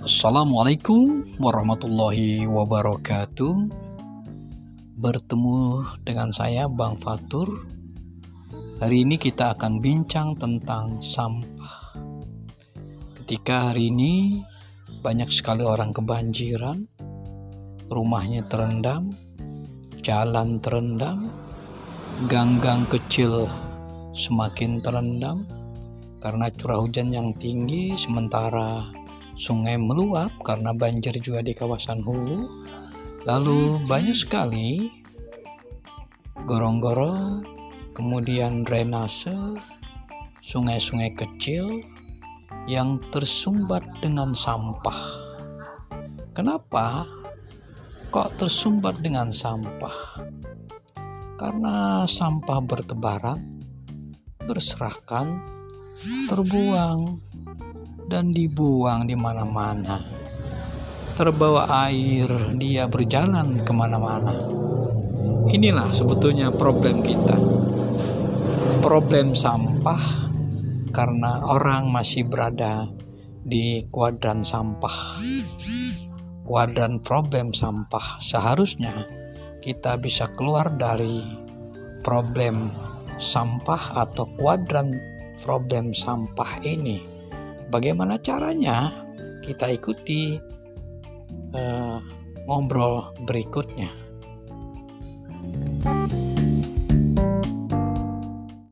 Assalamualaikum warahmatullahi wabarakatuh. Bertemu dengan saya Bang Fatur. Hari ini kita akan bincang tentang sampah. Ketika hari ini banyak sekali orang kebanjiran, rumahnya terendam, jalan terendam, gang-gang kecil semakin terendam karena curah hujan yang tinggi sementara sungai meluap karena banjir juga di kawasan hulu. Lalu banyak sekali gorong-gorong, kemudian drainase, sungai-sungai kecil yang tersumbat dengan sampah. Kenapa kok tersumbat dengan sampah? Karena sampah bertebaran, berserakan, terbuang dan dibuang di mana-mana. Terbawa air, dia berjalan ke mana-mana. Inilah sebetulnya problem kita. Problem sampah karena orang masih berada di kuadran sampah. Kuadran problem sampah seharusnya kita bisa keluar dari problem sampah atau kuadran problem sampah ini Bagaimana caranya? Kita ikuti uh, ngobrol berikutnya. thank you